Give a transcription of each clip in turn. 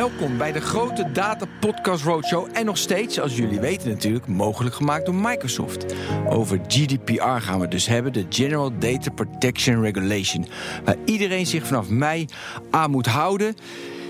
Welkom bij de grote Data Podcast Roadshow. En nog steeds, als jullie weten natuurlijk, mogelijk gemaakt door Microsoft. Over GDPR gaan we dus hebben, de General Data Protection Regulation. Waar iedereen zich vanaf mei aan moet houden.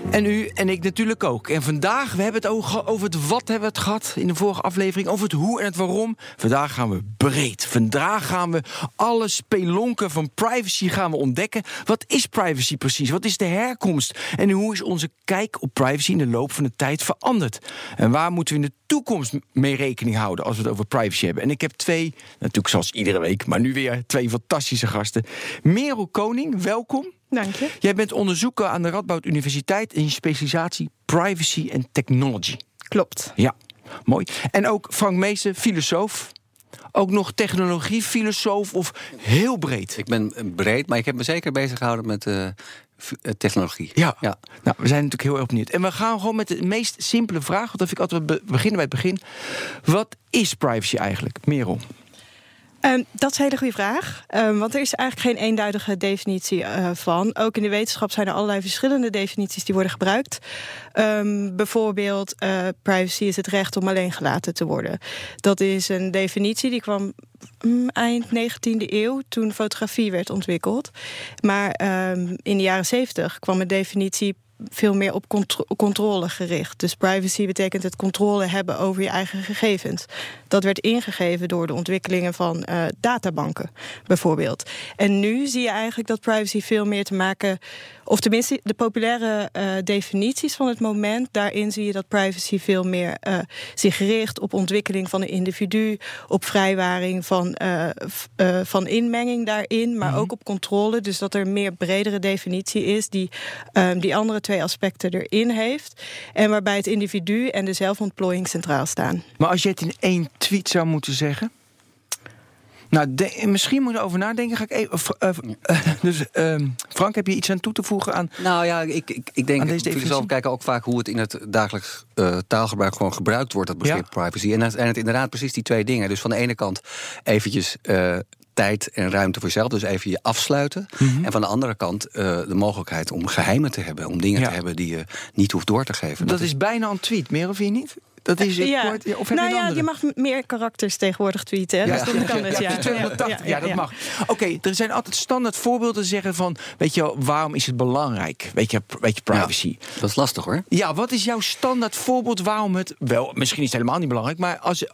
En u en ik natuurlijk ook. En vandaag, we hebben het over het wat hebben we het gehad in de vorige aflevering. Over het hoe en het waarom. Vandaag gaan we breed. Vandaag gaan we alle spelonken van privacy gaan we ontdekken. Wat is privacy precies? Wat is de herkomst? En hoe is onze kijk op privacy in de loop van de tijd veranderd? En waar moeten we in de toekomst mee rekening houden als we het over privacy hebben? En ik heb twee, natuurlijk zoals iedere week, maar nu weer twee fantastische gasten. Merel Koning, welkom. Dank je. Jij bent onderzoeker aan de Radboud Universiteit in je specialisatie Privacy en Technology. Klopt. Ja, mooi. En ook Frank Meester, filosoof. Ook nog technologie, filosoof of heel breed? Ik ben breed, maar ik heb me zeker bezig gehouden met uh, technologie. Ja. ja, nou, we zijn natuurlijk heel erg benieuwd. En we gaan gewoon met de meest simpele vraag, want dat vind ik altijd beginnen bij het begin. Wat is privacy eigenlijk, Merel? Um, dat is een hele goede vraag. Um, want er is eigenlijk geen eenduidige definitie uh, van. Ook in de wetenschap zijn er allerlei verschillende definities die worden gebruikt. Um, bijvoorbeeld, uh, privacy is het recht om alleen gelaten te worden. Dat is een definitie die kwam mm, eind 19e eeuw, toen fotografie werd ontwikkeld. Maar in de jaren 70 kwam een definitie veel meer op controle gericht. Dus privacy betekent het controle hebben over je eigen gegevens. Dat werd ingegeven door de ontwikkelingen van uh, databanken, bijvoorbeeld. En nu zie je eigenlijk dat privacy veel meer te maken of tenminste, de populaire uh, definities van het moment, daarin zie je dat privacy veel meer uh, zich richt op ontwikkeling van een individu, op vrijwaring van, van inmenging daarin, maar mm -hmm. ook op controle. Dus dat er een meer bredere definitie is die um, die andere twee aspecten erin heeft. En waarbij het individu en de zelfontplooiing centraal staan. Maar als je het in één tweet zou moeten zeggen. Nou, de, misschien moet je over nadenken. Ga ik even, uh, uh, dus uh, Frank, heb je iets aan toe te voegen aan? Nou ja, ik, ik, ik denk dat filosofen kijken ook vaak hoe het in het dagelijks uh, taalgebruik gewoon gebruikt wordt, dat begrip ja. privacy. En dan zijn het inderdaad precies die twee dingen. Dus van de ene kant eventjes uh, tijd en ruimte voor jezelf, dus even je afsluiten. Mm -hmm. En van de andere kant uh, de mogelijkheid om geheimen te hebben, om dingen ja. te hebben die je niet hoeft door te geven. Dat, dat is, is bijna een tweet, meer of je niet? Dat is ik ja. Kort, of nou je, ja, je mag meer karakters tegenwoordig tweeten. Hè? Ja. Dus dan kan het, ja. ja, 280, ja, dat mag. Oké, okay, er zijn altijd standaard voorbeelden zeggen van... weet je, waarom is het belangrijk? Weet je, weet je privacy. dat is lastig hoor. Ja, wat is jouw standaard voorbeeld waarom het... wel, misschien is het helemaal niet belangrijk, maar... Als,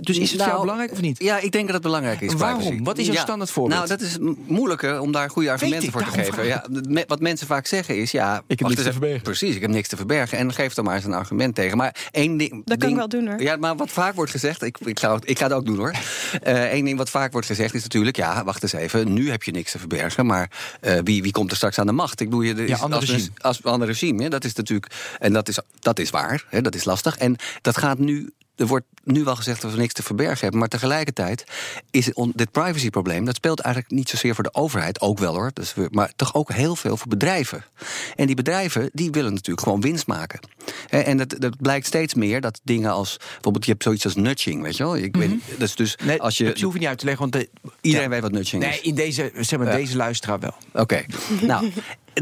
dus is het nou, jou belangrijk of niet? Ja, ik denk dat het belangrijk is. Waarom? Privacy. Wat is jouw standaard voorbeeld? Nou, dat is moeilijker om daar goede argumenten voor te geven. Ja, wat mensen vaak zeggen is... ja, ik heb niks te verbergen. Precies, ik heb niks te verbergen. En geef er maar eens een argument tegen. Maar één ding... Dat ding, kan ik wel doen hoor. Ja, maar wat vaak wordt gezegd, ik, ik, ga, ik ga het ook doen hoor. Eén uh, ding wat vaak wordt gezegd is natuurlijk, ja, wacht eens even, nu heb je niks te verbergen, maar uh, wie, wie komt er straks aan de macht? Ik bedoel, je, ja, ander als, regime. als ander regime, ja, dat is natuurlijk, en dat is, dat is waar, hè, dat is lastig. En dat gaat nu er wordt nu wel gezegd dat we niks te verbergen hebben. Maar tegelijkertijd is dit privacyprobleem... dat speelt eigenlijk niet zozeer voor de overheid, ook wel hoor. Dus we, maar toch ook heel veel voor bedrijven. En die bedrijven die willen natuurlijk gewoon winst maken. En dat, dat blijkt steeds meer dat dingen als... bijvoorbeeld je hebt zoiets als nudging, weet je wel? Ik weet, dat is dus Nee, als je, je hoeft niet uit te leggen, want de, iedereen ja. weet wat nudging Nee, is. in deze, zeg maar, Ja. deze luisteraar wel. Oké, nou...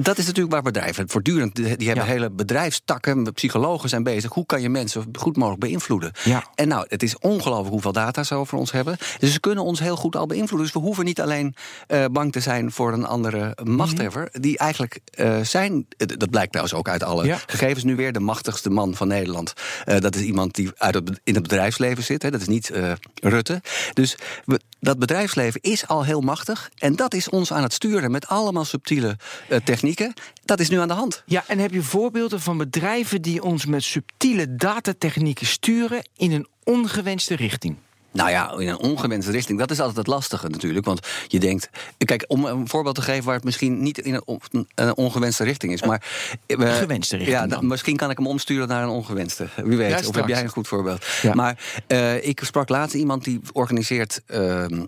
Dat is natuurlijk waar bedrijven voortdurend. Die die hebben Ja. hele bedrijfstakken, psychologen zijn bezig. Hoe kan je mensen goed mogelijk beïnvloeden? Ja. En nou, het is ongelooflijk hoeveel data ze over ons hebben. Dus ze kunnen ons heel goed al beïnvloeden. Dus we hoeven niet alleen eh, bang te zijn voor een andere machthebber. Die eigenlijk eh, zijn, eh, dat blijkt trouwens ook uit alle Ja. gegevens nu weer, de machtigste man van Nederland. Dat is iemand die uit het, in het bedrijfsleven zit. Hè. Dat is niet Rutte. Dus we, dat bedrijfsleven is al heel machtig. En dat is ons aan het sturen met allemaal subtiele eh, technieken. Dat is nu aan de hand. Ja, en heb je voorbeelden van bedrijven die ons met subtiele datatechnieken sturen in een ongewenste richting? Nou ja, in een ongewenste richting. Dat is altijd het lastige natuurlijk. Want je denkt. Kijk, om een voorbeeld te geven waar het misschien niet in een, on- een ongewenste richting is. Maar. eh, gewenste richting Ja, dan. misschien kan ik hem omsturen naar een ongewenste. Wie weet. Ja, of heb jij een goed voorbeeld? Ja. Maar eh, ik sprak laatst iemand die organiseert. ehm,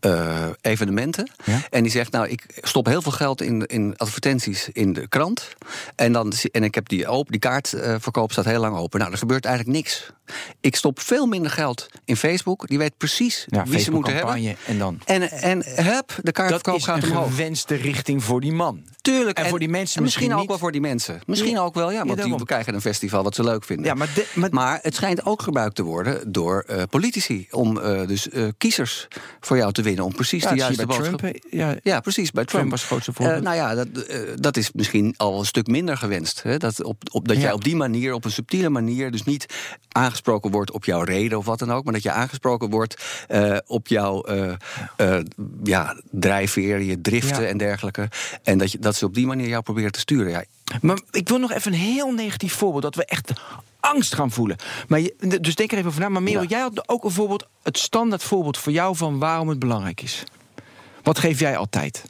eh, evenementen. Ja. En die zegt, nou, ik stop heel veel geld in, in advertenties in de krant. En, dan, en ik heb die open, die kaartverkoop staat heel lang open. Nou, er gebeurt eigenlijk niks. Ik stop veel minder geld in Facebook. Die weet precies Ja, wie ze moeten hebben. En dan. En, en hup, de Dat kaartverkoop is gaat een omhoog. gewenste richting voor die man. Tuurlijk. En voor die mensen en misschien, misschien ook wel voor die mensen. Misschien Ja. ook wel, ja. Ja, Want die krijgen een festival wat ze leuk vinden. Ja, maar, de- maar, Maar het schijnt ook gebruikt te worden door eh, politici. Om eh, dus eh, kiezers voor jou te winnen. Om precies ja, de dat juiste boodschap... Trump. Ja, Ja, precies, bij Trump. Trump was het grootste voorbeeld. nou ja, dat, dat is misschien al een stuk minder gewenst. Hè? Dat, op, op, dat jij op die manier, op een subtiele manier... dus niet aangesproken wordt op jouw reden of wat dan ook... maar dat je aangesproken wordt eh, op jouw eh, ja, drijfveer, je driften Ja. en dergelijke. En dat, je, dat ze op die manier jou proberen te sturen. Ja, Maar ik wil nog even een heel negatief voorbeeld. Dat we echt angst gaan voelen. Maar je, dus denk er even over na. Maar Merel, Ja. jij had ook een voorbeeld, het standaard voorbeeld voor jou van waarom het belangrijk is. Wat geef jij altijd?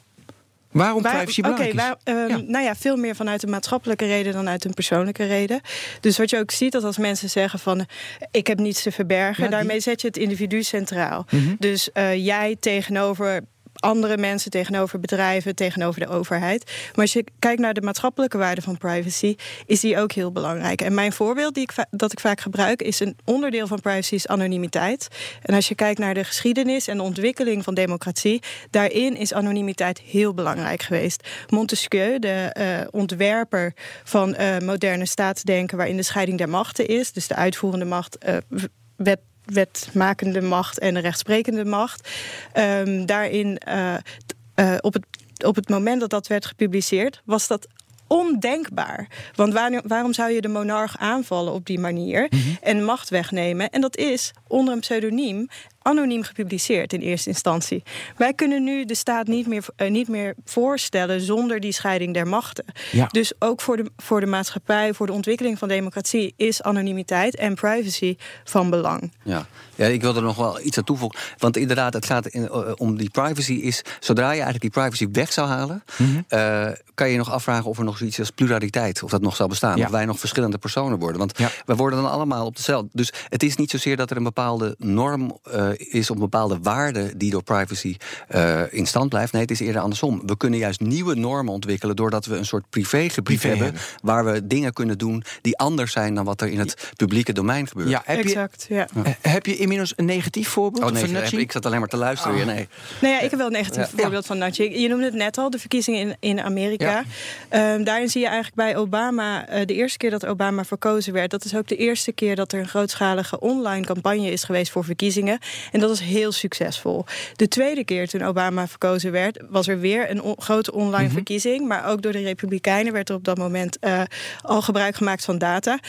Waarom Waar- privacy belangrijk is? waar- ehm, Ja. nou ja, veel meer vanuit een maatschappelijke reden dan uit een persoonlijke reden. Dus wat je ook ziet, dat als mensen zeggen van... ik heb niets te verbergen, Ja, die- daarmee zet je het individu centraal. Mhm. Dus eh, jij tegenover andere mensen, tegenover bedrijven, tegenover de overheid. Maar als je kijkt naar de maatschappelijke waarde van privacy... is die ook heel belangrijk. En mijn voorbeeld die ik dat ik vaak gebruik... is een onderdeel van privacy is anonimiteit. En als je kijkt naar de geschiedenis en de ontwikkeling van democratie... daarin is anonimiteit heel belangrijk geweest. Montesquieu, de eh, ontwerper van eh, moderne staatsdenken... waarin de scheiding der machten is, dus de uitvoerende macht... wet wetmakende macht en de rechtsprekende macht. Ehm, daarin, eh, eh, op, het, op het moment dat dat werd gepubliceerd, was dat ondenkbaar. Want waar- waarom zou je de monarch aanvallen op die manier en macht wegnemen? En dat is onder een pseudoniem anoniem gepubliceerd in eerste instantie. Wij kunnen nu de staat niet meer, eh, niet meer voorstellen zonder die scheiding der machten. Ja. Dus ook voor de, voor de maatschappij, voor de ontwikkeling van democratie, is anonimiteit en privacy van belang. Ja. ja, ik wil er nog wel iets aan toevoegen. Want inderdaad, het gaat in, eh, om die privacy. Is, zodra je eigenlijk die privacy weg zou halen, Mhm. eh, kan je nog afvragen of er nog zoiets als pluraliteit, of dat nog zou bestaan. Ja. Of wij nog verschillende personen worden. Want Ja. we worden dan allemaal op dezelfde. Dus het is niet zozeer dat er een bepaalde norm eh, is, een bepaalde waarde die door privacy eh, in stand blijft. Nee, het is eerder andersom. We kunnen juist nieuwe normen ontwikkelen doordat we een soort privégebied Privé hebben, hebben. waar we dingen kunnen doen die anders zijn dan wat er in het publieke domein gebeurt. Ja, heb, je, exact, ja. eh, heb je inmiddels een negatief voorbeeld? Oh nee, ik, nudging? ik zat alleen maar te luisteren. Ah. Nee. Nou ja, ik heb wel een negatief Ja. voorbeeld van nudging. Je noemde het net al, de verkiezingen in, in Amerika. Ja. Ehm, daarin zie je eigenlijk bij Obama, eh, de eerste keer dat Obama verkozen werd... dat is ook de eerste keer dat er een grootschalige online campagne is geweest voor verkiezingen. En dat was heel succesvol. De tweede keer toen Obama verkozen werd, was er weer een on- grote online Mhm. verkiezing. Maar ook door de Republikeinen werd er op dat moment eh, al gebruik gemaakt van data.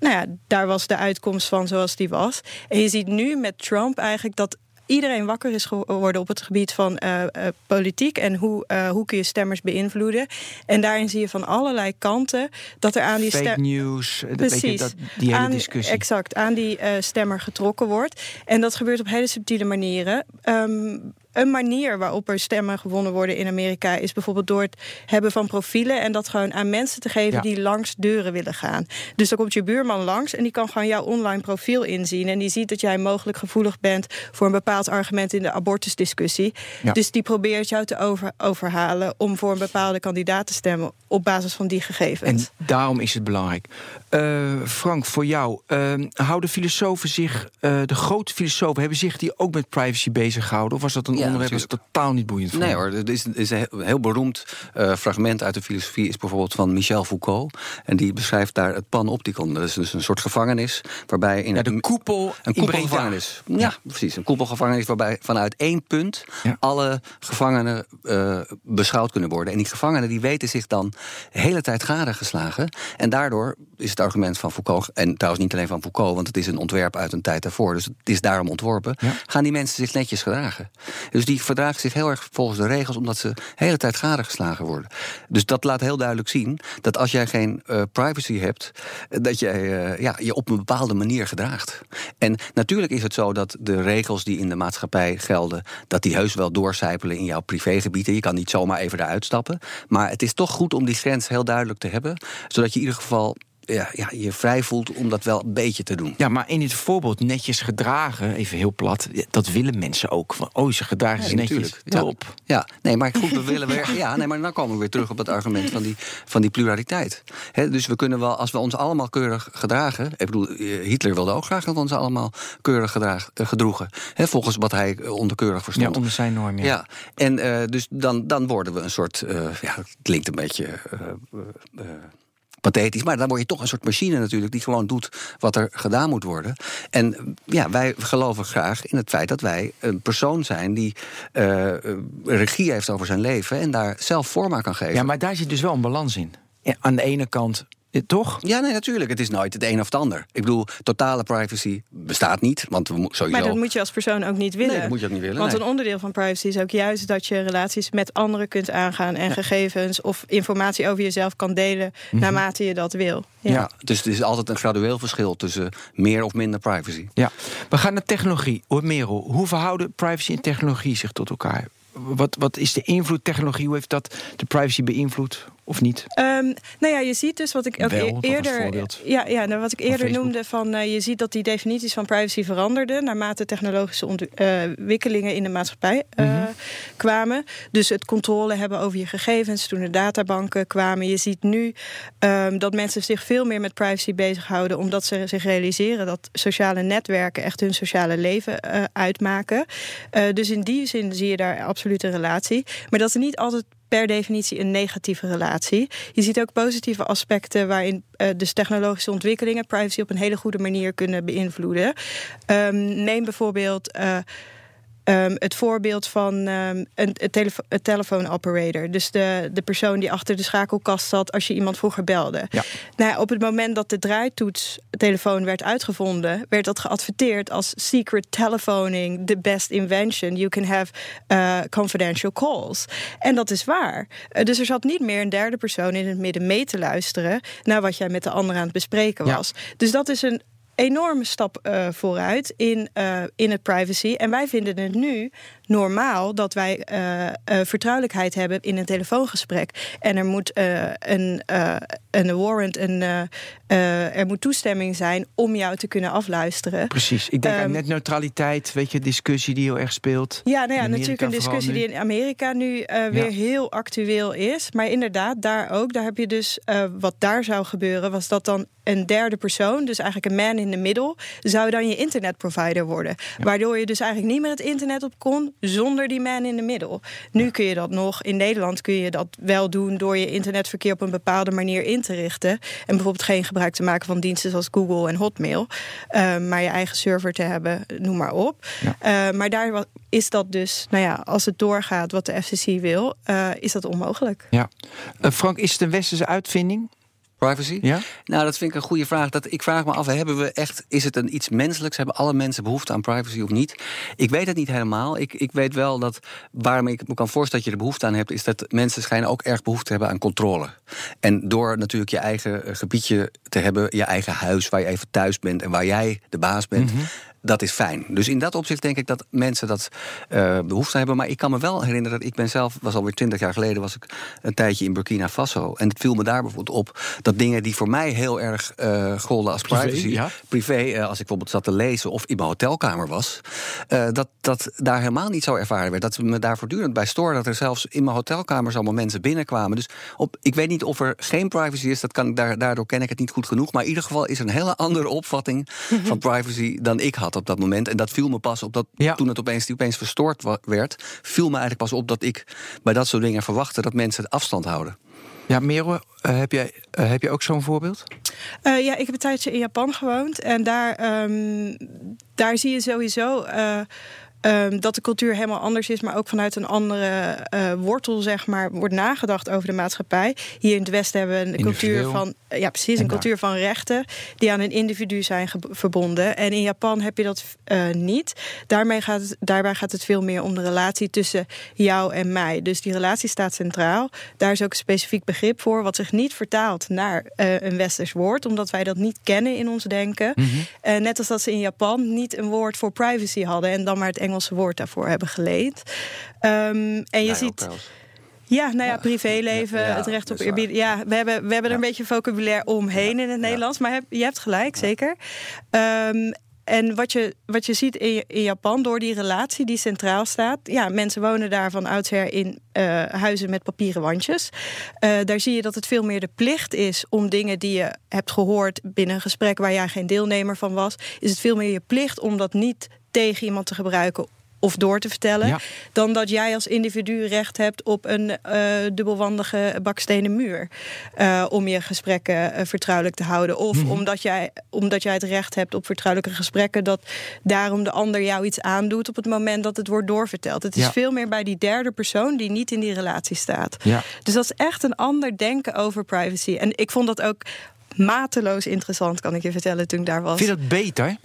Nou ja, daar was de uitkomst van zoals die was. En je ziet nu met Trump eigenlijk dat iedereen wakker is geworden op het gebied van eh, eh, politiek en hoe, eh, hoe kun je stemmers beïnvloeden. En daarin zie je van allerlei kanten dat er aan die Fake news, Precies. dat, die hele aan, discussie. Exact, aan die stemmer getrokken wordt. En dat gebeurt op hele subtiele manieren. Ehm, een manier waarop er stemmen gewonnen worden in Amerika is bijvoorbeeld door het hebben van profielen en dat gewoon aan mensen te geven Ja. die langs deuren willen gaan. Dus dan komt je buurman langs en die kan gewoon jouw online profiel inzien en die ziet dat jij mogelijk gevoelig bent voor een bepaald argument in de abortusdiscussie. Ja. Dus die probeert jou te over, overhalen om voor een bepaalde kandidaat te stemmen op basis van die gegevens. En daarom is het belangrijk. Eh, Frank, voor jou. eh, houden filosofen zich, eh, de grote filosofen, hebben zich die ook met privacy bezig gehouden? Of was dat een Ja, onderwerp natuurlijk. totaal niet boeiend vond? Nee hoor, er is, is een heel, beroemd eh, fragment uit de filosofie... is bijvoorbeeld van Michel Foucault. En die beschrijft daar het panopticon. Dat is dus een soort gevangenis waarbij... In Ja, de koepel Een koepelgevangenis. Ja, precies. Een koepelgevangenis waarbij vanuit één punt Ja. alle gevangenen eh, beschouwd kunnen worden. En die gevangenen die weten zich dan de hele tijd gadegeslagen. En daardoor is het argument van Foucault, en trouwens niet alleen van Foucault, want het is een ontwerp uit een tijd daarvoor, dus het is daarom ontworpen, Ja. gaan die mensen zich netjes gedragen. Dus die verdragen zich heel erg volgens de regels, omdat ze de hele tijd gadegeslagen worden. Dus dat laat heel duidelijk zien dat als jij geen eh, privacy hebt, eh, dat jij eh, ja, je op een bepaalde manier gedraagt. En natuurlijk is het zo dat de regels die in de maatschappij gelden, dat die heus wel doorcijpelen in jouw privégebieden. Je kan niet zomaar even eruit stappen. Maar het is toch goed om die grens heel duidelijk te hebben, zodat je in ieder geval ja, ja, je vrij voelt om dat wel een beetje te doen. Ja, maar in dit voorbeeld netjes gedragen, even heel plat, dat willen mensen ook. Van, oh, ze gedragen zich netjes. natuurlijk. Ja. Top. Ja, nee, maar goed, we willen weer. Ja, nee, maar dan komen we weer terug op het argument van die, van die pluraliteit. Dus we kunnen wel, als we ons allemaal keurig gedragen. Ik bedoel, eh, Hitler wilde ook graag dat we ons allemaal keurig gedraag, eh, gedroegen. Volgens wat hij eh, onder keurig Ja, verstond. onder zijn norm. Ja. Ja, en eh, dus dan, dan worden we een soort. ja, het klinkt een beetje. Pathetisch, maar dan word je toch een soort machine natuurlijk die gewoon doet wat er gedaan moet worden. En ja, wij geloven graag in het feit dat wij een persoon zijn die eh, eh, regie heeft over zijn leven en daar zelf vorm aan kan geven. Ja, maar daar zit dus wel een balans in. Ja, aan de ene kant, toch? Ja, nee, natuurlijk. Het is nooit het een of het ander. Ik bedoel, totale privacy bestaat niet. Want we sowieso. Maar dat moet je als persoon ook niet willen. Nee, dat moet je ook niet willen. Want nee. een onderdeel van privacy is ook juist dat je relaties met anderen kunt aangaan en gegevens of informatie over jezelf kan delen naarmate je dat wil. Ja. ja. dus het is altijd een gradueel verschil tussen meer of minder privacy. Ja. We gaan naar technologie. Merel, hoe verhouden privacy en technologie zich tot elkaar? Wat, wat is de invloed technologie? Hoe heeft dat de privacy beïnvloed of niet? Ehm, nou ja, je ziet dus wat ik ook Wel, e- eerder, ja, ja, nou, wat ik eerder noemde van, eh, je ziet dat die definities van privacy veranderden naarmate technologische ontwi- eh, ontwikkelingen in de maatschappij eh, Mhm. kwamen. Dus het controle hebben over je gegevens toen de databanken kwamen. Je ziet nu ehm, dat mensen zich veel meer met privacy bezighouden, omdat ze zich realiseren dat sociale netwerken echt hun sociale leven uitmaken. Dus in die zin zie je daar absoluut een relatie. Maar dat is niet altijd per definitie een negatieve relatie. Je ziet ook positieve aspecten waarin eh, dus technologische ontwikkelingen privacy op een hele goede manier kunnen beïnvloeden. Ehm, neem bijvoorbeeld. eh, ehm, het voorbeeld van ehm, een, een, telefo een telefoonoperator. Dus de, de persoon die achter de schakelkast zat als je iemand vroeger belde. Ja. Nou, ja, op het moment dat de draaitoetstelefoon werd uitgevonden, werd dat geadverteerd als secret telephoning, the best invention. You can have uh, confidential calls. En dat is waar. Eh, dus er zat niet meer een derde persoon in het midden mee te luisteren naar wat jij met de ander aan het bespreken Ja. was. Dus dat is een enorme stap eh, vooruit in, eh, in het privacy. En wij vinden het nu normaal dat wij eh, eh, vertrouwelijkheid hebben in een telefoongesprek. En er moet eh, een, een warrant, een, er moet toestemming zijn om jou te kunnen afluisteren. Precies. Ik denk aan Ehm, netneutraliteit, weet je, discussie die heel erg speelt. Ja, nou ja, Amerika natuurlijk een discussie die in Amerika nu weer Ja. heel actueel is. Maar inderdaad, daar ook. Daar heb je dus wat daar zou gebeuren, was dat dan een derde persoon, dus eigenlijk een man in the middle, zou dan je internetprovider worden. Waardoor je dus eigenlijk niet meer het internet op kon zonder die man in the middle. Nu kun je dat nog. In Nederland kun je dat wel doen door je internetverkeer op een bepaalde manier in te richten. En bijvoorbeeld geen gebruik te maken van diensten zoals Google en Hotmail. eh, maar je eigen server te hebben, noem maar op. Ja. Eh, maar daar is dat dus, nou ja, als het doorgaat wat de FCC wil, eh, is dat onmogelijk. Ja. Frank, is het een westerse uitvinding? Privacy? Ja? Nou, dat vind ik een goede vraag. Dat, ik vraag me af, hebben we echt, is het een iets menselijks? Hebben alle mensen behoefte aan privacy of niet? Ik weet het niet helemaal. Ik, ik weet wel dat, waarom ik me kan voorstellen dat je er behoefte aan hebt... is dat mensen schijnen ook erg behoefte te hebben aan controle. En door natuurlijk je eigen eh, gebiedje te hebben... je eigen huis waar je even thuis bent en waar jij de baas bent... Dat is fijn. Dus in dat opzicht denk ik dat mensen dat eh, behoefte hebben. Maar ik kan me wel herinneren dat ik ben zelf, was alweer twintig jaar geleden, was ik een tijdje in Burkina Faso. En het viel me daar bijvoorbeeld op dat dingen die voor mij heel erg eh golden als Privé, privacy, ja. privé, eh, als ik bijvoorbeeld zat te lezen of in mijn hotelkamer was, dat dat daar helemaal niet zo ervaren werd. Dat me daar voortdurend bij stoorde. Dat er zelfs in mijn hotelkamers allemaal mensen binnenkwamen. Dus op, ik weet niet of er geen privacy is. Dat kan, daar, daardoor ken ik het niet goed genoeg. Maar in ieder geval is er een hele andere opvatting van privacy dan ik had op dat moment. En dat viel me pas op dat Ja. toen het opeens, die opeens verstoord werd, viel me eigenlijk pas op dat ik bij dat soort dingen verwachtte dat mensen het afstand houden. Ja, Merel, eh, heb, jij, eh, heb je ook zo'n voorbeeld? Eh, ja, ik heb een tijdje in Japan gewoond. En daar, ehm, daar zie je sowieso eh, ehm, dat de cultuur helemaal anders is. Maar ook vanuit een andere eh, wortel, zeg maar, wordt nagedacht over de maatschappij. Hier in het Westen hebben we een cultuur van, eh, ja, precies, En een cultuur van rechten die aan een individu zijn verbonden. En in Japan heb je dat eh, niet. Daarmee gaat het, daarbij gaat het veel meer om de relatie tussen jou en mij. Dus die relatie staat centraal. Daar is ook een specifiek begrip voor, wat zich niet vertaalt naar een westers woord, omdat wij dat niet kennen in ons denken. Eh, net als dat ze in Japan niet een woord voor privacy hadden en dan maar het Engelse woord daarvoor hebben geleend. Ehm, en je ziet. Ja, nou ja, privéleven, Ja, het recht op is waar. eerbied. Ja, we hebben, we hebben er een beetje vocabulaire omheen in het Nederlands. Maar heb, je hebt gelijk, zeker. Ehm, en wat je, wat je ziet in, in Japan, door die relatie die centraal staat. Ja, mensen wonen daar van oudsher in eh, huizen met papieren wandjes. Eh, daar zie je dat het veel meer de plicht is om dingen die je hebt gehoord binnen een gesprek waar jij geen deelnemer van was. Is het veel meer je plicht om dat niet tegen iemand te gebruiken of door te vertellen. Ja. Dan dat jij als individu recht hebt op een eh, dubbelwandige bakstenen muur. eh, om je gesprekken eh, vertrouwelijk te houden. Of Mhm. omdat, jij, omdat jij het recht hebt op vertrouwelijke gesprekken. Dat daarom de ander jou iets aandoet op het moment dat het wordt doorverteld. Het is Ja. veel meer bij die derde persoon die niet in die relatie staat. Ja. Dus dat is echt een ander denken over privacy. En ik vond dat ook mateloos interessant, kan ik je vertellen, toen ik daar was. Vind je dat beter?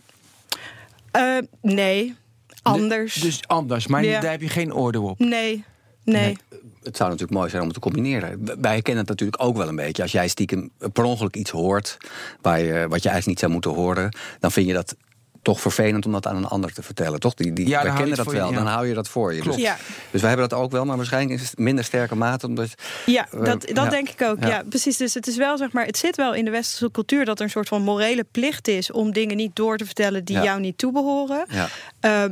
Eh, nee, anders. Dus anders, maar Ja. daar heb je geen oordeel op. nee, nee. Nee. Het zou natuurlijk mooi zijn om het te combineren. Wij kennen het natuurlijk ook wel een beetje. Als jij stiekem per ongeluk iets hoort waar je, wat je eigenlijk niet zou moeten horen, dan vind je dat toch vervelend om dat aan een ander te vertellen, toch? Die, die, Ja, wij kennen dat je, wel, ja. dan hou je dat voor je. Klopt. Dus, Ja. dus wij hebben dat ook wel, maar waarschijnlijk is het minder sterke mate. Omdat, Ja, Eh, dat, dat ja. denk ik ook. Ja. Ja. precies. Dus het is wel, zeg maar, het zit wel in de westerse cultuur dat er een soort van morele plicht is om dingen niet door te vertellen die Ja. jou niet toebehoren. ja.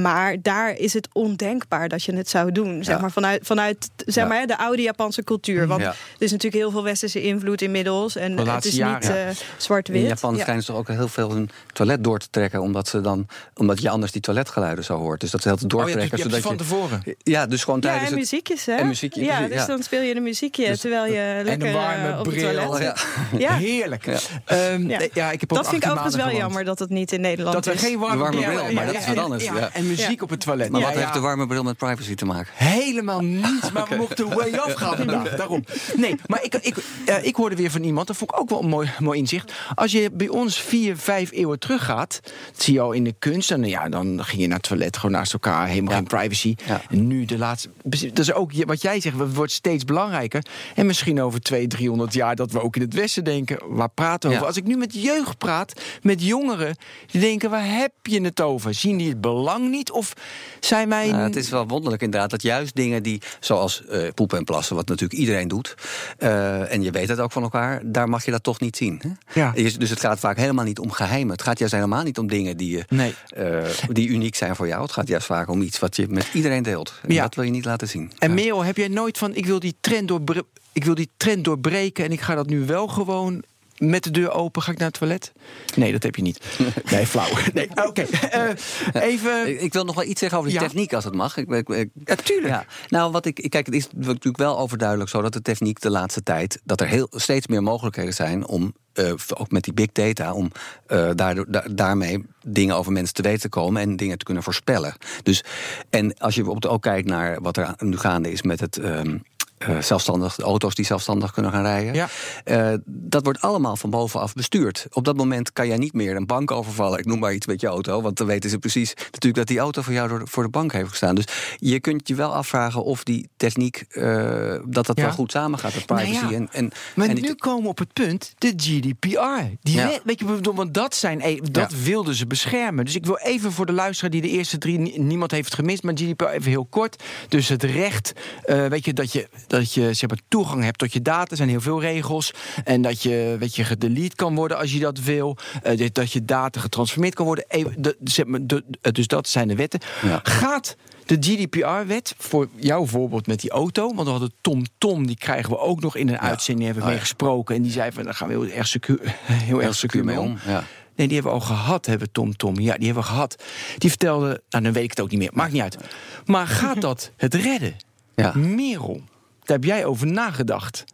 Maar daar is het ondenkbaar dat je het zou doen. Zeg Ja. maar vanuit, vanuit zeg Ja. maar, de oude Japanse cultuur. Want Ja. er is natuurlijk heel veel westerse invloed inmiddels. En het is jaren, niet eh, zwart-wit. In Japan Ja. schijnen ze toch ook heel veel hun toilet door te trekken, omdat, ze dan, omdat je anders die toiletgeluiden zo hoort. Dus dat ze heel te Oh, dus doortrekken. je hebt het van zodat tevoren. je, ja, dus gewoon Ja, tijdens en het. muziekjes, hè? en muziekje, ja, dus ja. dan speel je de muziekje Dus- terwijl je lekker een warme eh, op het bril. toilet Ja. zit. Ja. Heerlijk. Ja. Ehm, Ja. ik heb ook Dat vind ik 18 overigens wel jammer dat het niet in Nederland Dat we is. geen warme, warme bril maar dat is wat en- anders. En muziek Ja. op het toilet. Maar Ja, wat ja. heeft de warme bril met privacy te maken? Helemaal niets, maar we mochten way off gaan vandaag. Daarom. Nee, maar ik, ik, eh, ik hoorde weer van iemand, dat vond ik ook wel een mooi, mooi inzicht. Als je bij ons vier, vijf eeuwen teruggaat, dat zie je al in de kunst. En ja, dan ging je naar het toilet gewoon naast elkaar, helemaal Ja. geen privacy. Ja. En nu de laatste. Dat is ook wat jij zegt, het wordt steeds belangrijker. En misschien over 200, 300 jaar dat we ook in het Westen denken, waar praten we over? Als ik nu met jeugd praat, met jongeren, die denken, waar heb je het over? Zien die het belang niet? Of zijn wij. Nou, het is wel wonderlijk inderdaad dat juist dingen die, zoals eh, poepen en plassen, wat natuurlijk iedereen doet, eh, en je weet het ook van elkaar, daar mag je dat toch niet zien. Hè? Ja. Dus het gaat vaak helemaal niet om geheimen. Het gaat juist helemaal niet om dingen die, je, Nee. eh, die uniek zijn voor jou. Het gaat juist vaak om iets wat je met iedereen deelt. En Ja. dat wil je niet laten zien. En Ja. Merel, heb jij nooit van ik wil die trend doorbre- ik wil die trend doorbreken en ik ga dat nu wel gewoon met de deur open, ga ik naar het toilet? Nee, dat heb je niet. Nee, flauw. Nee, oké. Eh, even. Ik, ik wil nog wel iets zeggen over die Ja. techniek, als het mag. Ik, ik, ik- Ja, tuurlijk. Ja. Nou, wat ik. Kijk, het is natuurlijk wel overduidelijk zo dat de techniek de laatste tijd. dat er heel, steeds meer mogelijkheden zijn om. eh, ook met die big data, om eh, daardoor, da- daarmee dingen over mensen te weten te komen en dingen te kunnen voorspellen. Dus, en als je bijvoorbeeld ook kijkt naar wat er nu gaande is met het. ehm, eh, zelfstandig, auto's die zelfstandig kunnen gaan rijden. Ja. Eh, dat wordt allemaal van bovenaf bestuurd. Op dat moment kan jij niet meer een bank overvallen. Ik noem maar iets met je auto. Want dan weten ze precies natuurlijk dat die auto voor jou door, voor de bank heeft gestaan. Dus je kunt je wel afvragen of die techniek. eh, dat dat Ja. wel goed samengaat met privacy. Nou ja, en, en, Maar en die- nu komen we op het punt, de GDPR. Die Ja. wet, weet je, want dat, zijn, eh, dat Ja. wilden ze beschermen. Dus ik wil even voor de luisteraar die de eerste drie, nie- niemand heeft het gemist, maar GDPR even heel kort. Dus het recht, eh, weet je, dat je, dat je zeg maar, toegang hebt tot je data. Er zijn heel veel regels. En dat je, weet je, gedelete kan worden als je dat wil. Eh, dat- je data getransformeerd kan worden. Even, de, zeg maar, de- dus dat zijn de wetten. Ja. Gaat de GDPR-wet, voor jouw voorbeeld met die auto, want we hadden Tom Tom, die krijgen we ook nog in een uitzending, hebben we Oh, mee gesproken. En die zei van, daar gaan we heel erg secuur, heel erg secuur mee om. Ja. Nee, die hebben we al gehad, hebben we Tom Tom. Ja, die hebben we gehad. Die vertelde, nou dan weet ik het ook niet meer, maakt niet uit. Maar gaat dat het redden? Ja. Merel, daar heb jij over nagedacht.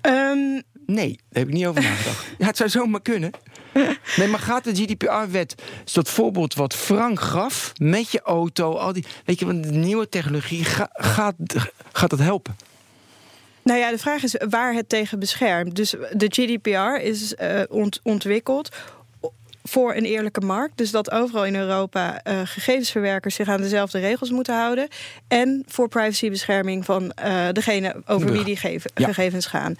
Ehm, Nee, daar heb ik niet over nagedacht. Ja, het zou zomaar kunnen. Nee, maar gaat de GDPR-wet, is dat voorbeeld wat Frank gaf, met je auto, al die, weet je, want de nieuwe technologie, ga- gaat, gaat dat helpen? Nou ja, de vraag is waar het tegen beschermt. Dus de GDPR is eh, ont- ontwikkeld voor een eerlijke markt. Dus dat overal in Europa uh, gegevensverwerkers zich aan dezelfde regels moeten houden. En voor privacybescherming van uh, degene over wie die gegevens gaan.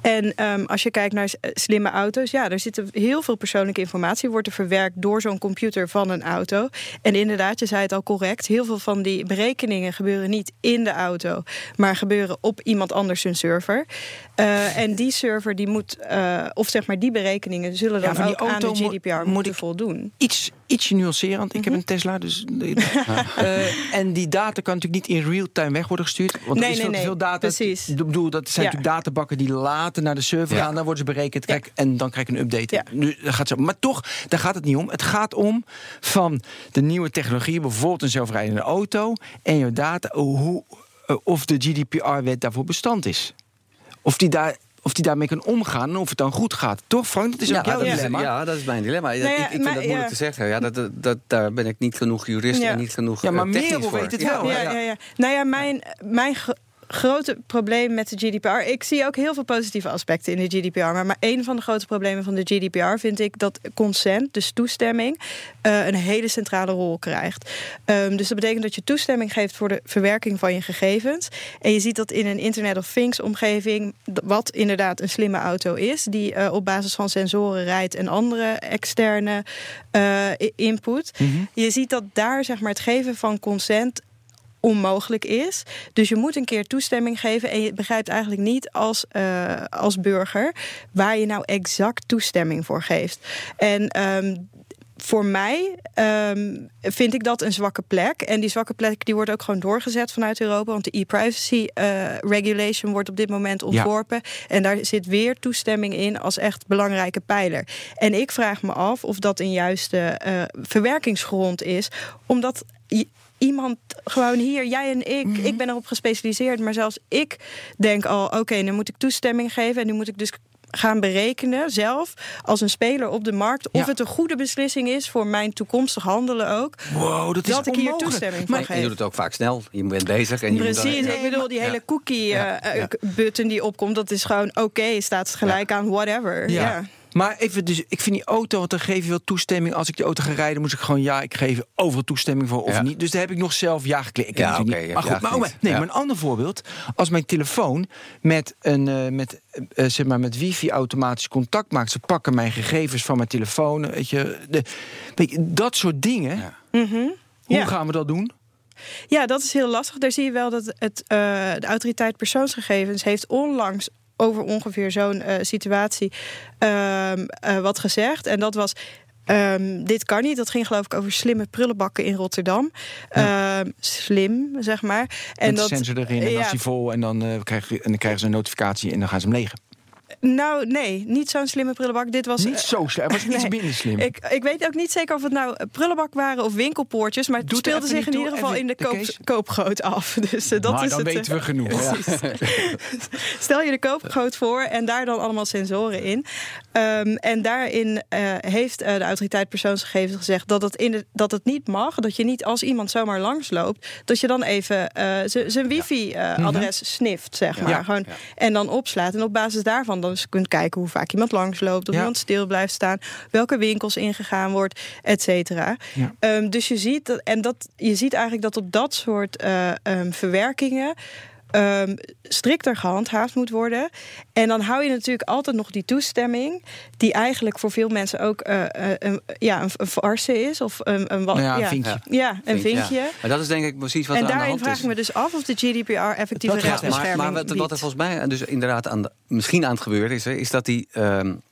En um, als je kijkt naar slimme auto's, ja, er zit heel veel persoonlijke informatie, wordt er verwerkt door zo'n computer van een auto. En inderdaad, je zei het al correct, heel veel van die berekeningen gebeuren niet in de auto, maar gebeuren op iemand anders hun server. Uh, en die server die moet, of zeg maar die berekeningen zullen dan ja, ook aan de GDPR moet ik voldoen. Iets, ietsje nuancerend. Ik heb mhm. een Tesla, dus. uh, en die data kan natuurlijk niet in real time weg worden gestuurd. Want nee, er is nee, veel, nee, veel data. Precies. Ik bedoel, dat zijn natuurlijk databakken die later naar de server gaan. Dan worden ze berekend. Kijk, En dan krijg ik een update. Nu, dat gaat zo. Maar toch, daar gaat het niet om. Het gaat om van de nieuwe technologie, bijvoorbeeld een zelfrijdende auto. En je data, hoe, eh, of de GDPR-wet daarvoor bestand is. Of die daar of die daarmee kan omgaan en of het dan goed gaat. Toch, Frank? Dat is ook ja, jouw dilemma. ja, dat is mijn dilemma. ik, ik, vind dat moeilijk te zeggen. Ja, dat, dat, daar ben ik niet genoeg jurist en niet genoeg Ja, maar uh, Merel weet het wel. Ja, ja, ja. Nou ja, mijn, mijn grote probleem met de GDPR. Ik zie ook heel veel positieve aspecten in de GDPR. Maar, maar een van de grote problemen van de GDPR vind ik dat consent, dus toestemming, uh, een hele centrale rol krijgt. Um, dus dat betekent dat je toestemming geeft voor de verwerking van je gegevens. En je ziet dat in een Internet of Things omgeving, wat inderdaad een slimme auto is, die uh, op basis van sensoren rijdt en andere externe uh, input. Mm -hmm. Je ziet dat daar zeg maar, het geven van consent onmogelijk is. Dus je moet een keer toestemming geven. En je begrijpt eigenlijk niet als, uh, als burger waar je nou exact toestemming voor geeft. En um, voor mij um, vind ik dat een zwakke plek. En die zwakke plek die wordt ook gewoon doorgezet vanuit Europa. Want de e-privacy uh, regulation wordt op dit moment ontworpen. Ja. En daar zit weer toestemming in als echt belangrijke pijler. En ik vraag me af of dat een juiste uh, verwerkingsgrond is. Omdat iemand gewoon hier, jij en ik, mm -hmm. ik ben erop gespecialiseerd, maar zelfs ik denk al, oké, okay, nu moet ik toestemming geven en nu moet ik dus gaan berekenen zelf als een speler op de markt of het een goede beslissing is voor mijn toekomstig handelen ook. Wow, dat is dat ik hier toestemming maar, geef. Je doet het ook vaak snel. Je bent bezig en je Precies, ik bedoel die hele cookie uh, uh, button die opkomt, dat is gewoon oké, okay, staat gelijk aan whatever. ja. Maar even, dus ik vind die auto, want dan geef je wel toestemming. Als ik die auto ga rijden, moet ik gewoon ja, ik geef overal toestemming voor of niet. Dus daar heb ik nog zelf ja geklikt. Ja, oké. Okay, maar goed, maar, oh, nee, maar een ander voorbeeld. Als mijn telefoon met een uh, met, uh, zeg maar, met wifi automatisch contact maakt, ze pakken mijn gegevens van mijn telefoon, weet je, de, weet je dat soort dingen. Mm -hmm. Hoe gaan we dat doen? Ja, dat is heel lastig. Daar zie je wel dat het, uh, de autoriteit persoonsgegevens heeft onlangs over ongeveer zo'n uh, situatie uh, uh, wat gezegd. En dat was. Um, dit kan niet. Dat ging geloof ik over slimme prullenbakken in Rotterdam. Ja. Uh, slim, zeg maar. En Met dat sensor erin en dan is die vol en dan, krijg je, en dan krijgen ze een notificatie en dan gaan ze hem legen. Nou, nee, niet zo'n slimme prullenbak. Dit was niet zo slim. Het was iets nee, minder slim. Ik, ik weet ook niet zeker of het nou prullenbak waren of winkelpoortjes, maar het Doet speelde zich in ieder geval in de, koop, koopgoot af. Dus uh, dat maar is dan het, weten we genoeg. Ja. Stel je de koopgoot voor en daar dan allemaal sensoren in. Um, en daarin uh, heeft uh, de autoriteit persoonsgegevens gezegd dat het, in de, dat het niet mag. Dat je niet als iemand zomaar langsloopt, dat je dan even zijn wifi-adres ja. snift, zeg maar. Ja. Gewoon, en dan opslaat. En op basis daarvan dan dus kunt kijken hoe vaak iemand langsloopt, of ja. iemand stil blijft staan, welke winkels ingegaan wordt, et cetera. Ja. Um, dus je ziet dat, en dat je ziet eigenlijk dat op dat soort uh, um, verwerkingen. Um, strikter gehandhaafd moet worden. En dan hou je natuurlijk altijd nog die toestemming, die eigenlijk voor veel mensen ook uh, uh, een, ja, een, een is. Of een, een, nou ja, een vinkje. Ja, een vinkje. Ja. Maar dat is denk ik precies wat en er aan de hand is. En daarin vraag ik me dus af of de GDPR effectieve rechtsbescherming Maar, maar wat, wat, er volgens mij dus inderdaad aan de, misschien aan het gebeuren is, is dat die. Um,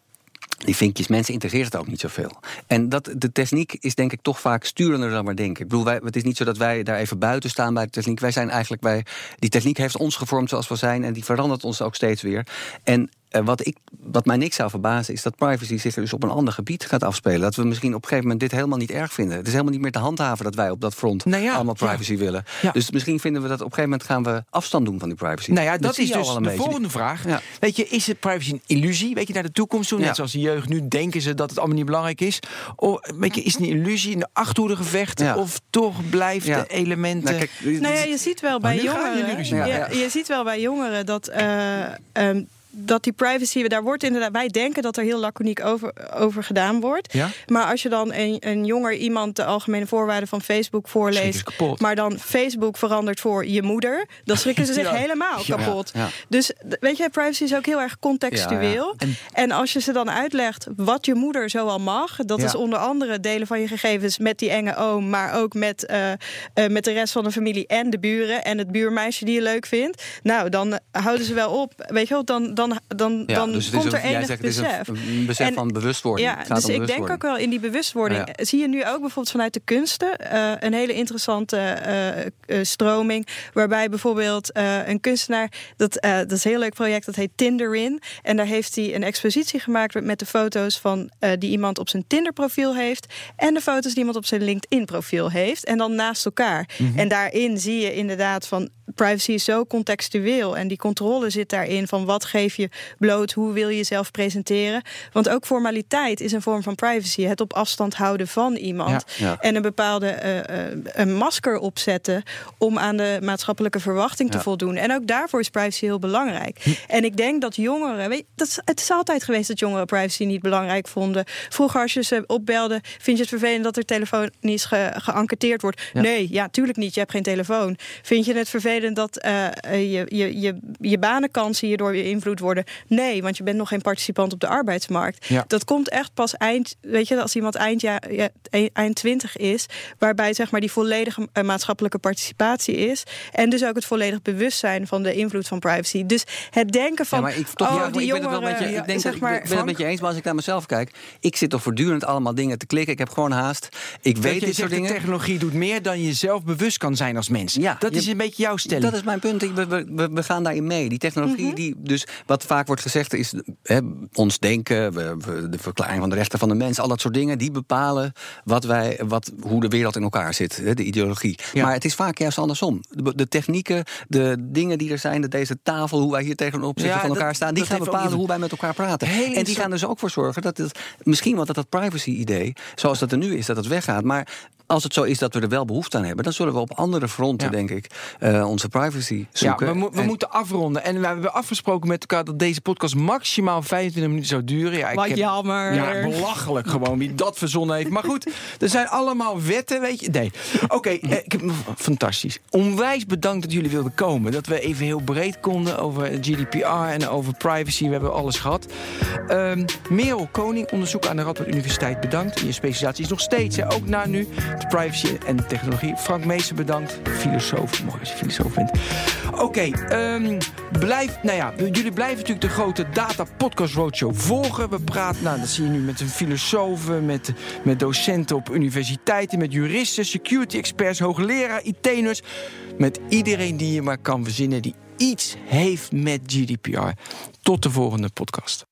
die vinkjes, mensen interesseert het ook niet zoveel. En dat, de techniek is denk ik toch vaak sturender dan maar denken. Ik bedoel, wij, het is niet zo dat wij daar even buiten staan bij de techniek. Wij zijn eigenlijk bij. Die techniek heeft ons gevormd zoals we zijn en die verandert ons ook steeds weer. En uh, wat, ik, wat mij niks zou verbazen is dat privacy zich dus op een ander gebied gaat afspelen. Dat we misschien op een gegeven moment dit helemaal niet erg vinden. Het is helemaal niet meer te handhaven dat wij op dat front nou ja, allemaal privacy ja. willen. Ja. Dus misschien vinden we dat op een gegeven moment gaan we afstand doen van die privacy. Nou ja, dat, dat is dus de beetje. volgende vraag. Weet je, is het privacy een illusie? Weet je, naar de toekomst toe? Net zoals de jeugd nu denken ze dat het allemaal niet belangrijk is. Of, weet je, is het een illusie, een achterhoede gevecht? Of toch blijft de elementen... Nou, kijk, nou ja, je ziet wel bij jongeren... Je, je ziet wel bij jongeren dat... Uh, um, dat die privacy, daar wordt inderdaad, wij denken dat er heel laconiek over, over gedaan wordt. Ja? Maar als je dan een, een jonger iemand de algemene voorwaarden van Facebook voorleest, maar dan Facebook verandert voor je moeder, dan schrikken ze zich helemaal kapot. Ja, dus weet je, privacy is ook heel erg contextueel. En, en, als je ze dan uitlegt wat je moeder zoal mag, dat is onder andere delen van je gegevens met die enge oom, maar ook met, uh, uh, met de rest van de familie en de buren en het buurmeisje die je leuk vindt. Nou, dan houden ze wel op. Weet je wel, dan, dan, dan, dan dus komt er enig zegt, besef. een besef van bewustwording. Ja, dus ik denk ook wel in die bewustwording. Zie je nu ook bijvoorbeeld vanuit de kunsten uh, een hele interessante uh, stroming. Waarbij bijvoorbeeld een kunstenaar, dat, dat is een heel leuk project, dat heet Tinderin. En daar heeft hij een expositie gemaakt met de foto's van die iemand op zijn Tinder profiel heeft. En de foto's die iemand op zijn LinkedIn profiel heeft. En dan naast elkaar. Mhm. En daarin zie je inderdaad van privacy is zo contextueel. En die controle zit daarin van wat geef je bloot, hoe wil je jezelf presenteren. Want ook formaliteit is een vorm van privacy. Het op afstand houden van iemand. En een bepaalde uh, een masker opzetten om aan de maatschappelijke verwachting te voldoen. En ook daarvoor is privacy heel belangrijk. Hm. En ik denk dat jongeren, weet dat, het is altijd geweest dat jongeren privacy niet belangrijk vonden. Vroeger als je ze opbelde, vind je het vervelend dat er telefonisch ge, geënquêteerd wordt? Nee, ja, tuurlijk niet. Je hebt geen telefoon. Vind je het vervelend dat uh, je, je, je, je banenkansen hierdoor beïnvloed worden. Nee, want je bent nog geen participant op de arbeidsmarkt. Ja. Dat komt echt pas eind, weet je, als iemand eind, ja, eind 20 is, waarbij zeg maar die volledige eh, maatschappelijke participatie is. En dus ook het volledig bewustzijn van de invloed van privacy. Dus het denken van. Ja, maar ik, toch, oh, die ik ben het wel met je, ik denk zeg maar, ik ben het met je eens, maar als ik naar mezelf kijk, ik zit toch voortdurend allemaal dingen te klikken. Ik heb gewoon haast. Ik weet dit soort dingen. De technologie doet meer dan je zelf bewust kan zijn als mens. Ja, dat is een beetje jouw stelling. Dat is mijn punt. We, we, we gaan daarin mee. Die technologie, mhm. die, dus wat vaak wordt gezegd is ons denken, de verklaring van de rechten van de mens, al dat soort dingen, die bepalen wat wij, wat, hoe de wereld in elkaar zit, de ideologie. Maar het is vaak juist andersom. De, technieken, de dingen die er zijn, de, deze tafel, hoe wij hier tegen opzichte van elkaar staan, die gaan bepalen hoe wij met elkaar praten. en die gaan dus ook voor zorgen dat het misschien wat dat, dat privacy-idee, zoals dat er nu is, dat het weggaat. Maar als het zo is dat we er wel behoefte aan hebben, dan zullen we op andere fronten, denk ik, uh, onze privacy zoeken. Ja, we, we moeten afronden. En we hebben afgesproken met elkaar dat deze podcast maximaal 25 minuten zou duren. Ja, ik Wat heb, jammer. Ja, belachelijk gewoon wie dat verzonnen heeft. Maar goed, er zijn allemaal wetten, weet je. Nee. Oké, eh, fantastisch. Onwijs bedankt dat jullie wilden komen. Dat we even heel breed konden over GDPR en over privacy. We hebben alles gehad. Um, Merel Koning, onderzoek aan de Radboud Universiteit, bedankt. Je specialisatie is nog steeds, hè, ook na nu privacy en technologie. Frank Meester bedankt. Filosoof. Mooi als je filosoof bent. Oké, ehm, blijf, nou ja, jullie blijven natuurlijk de grote Data Podcast Roadshow volgen. We praten, nou, dat zie je nu met een filosofen, met, met docenten op universiteiten, met juristen, security experts, hoogleraar, IT-ners. Met iedereen die je maar kan verzinnen die iets heeft met GDPR. Tot de volgende podcast.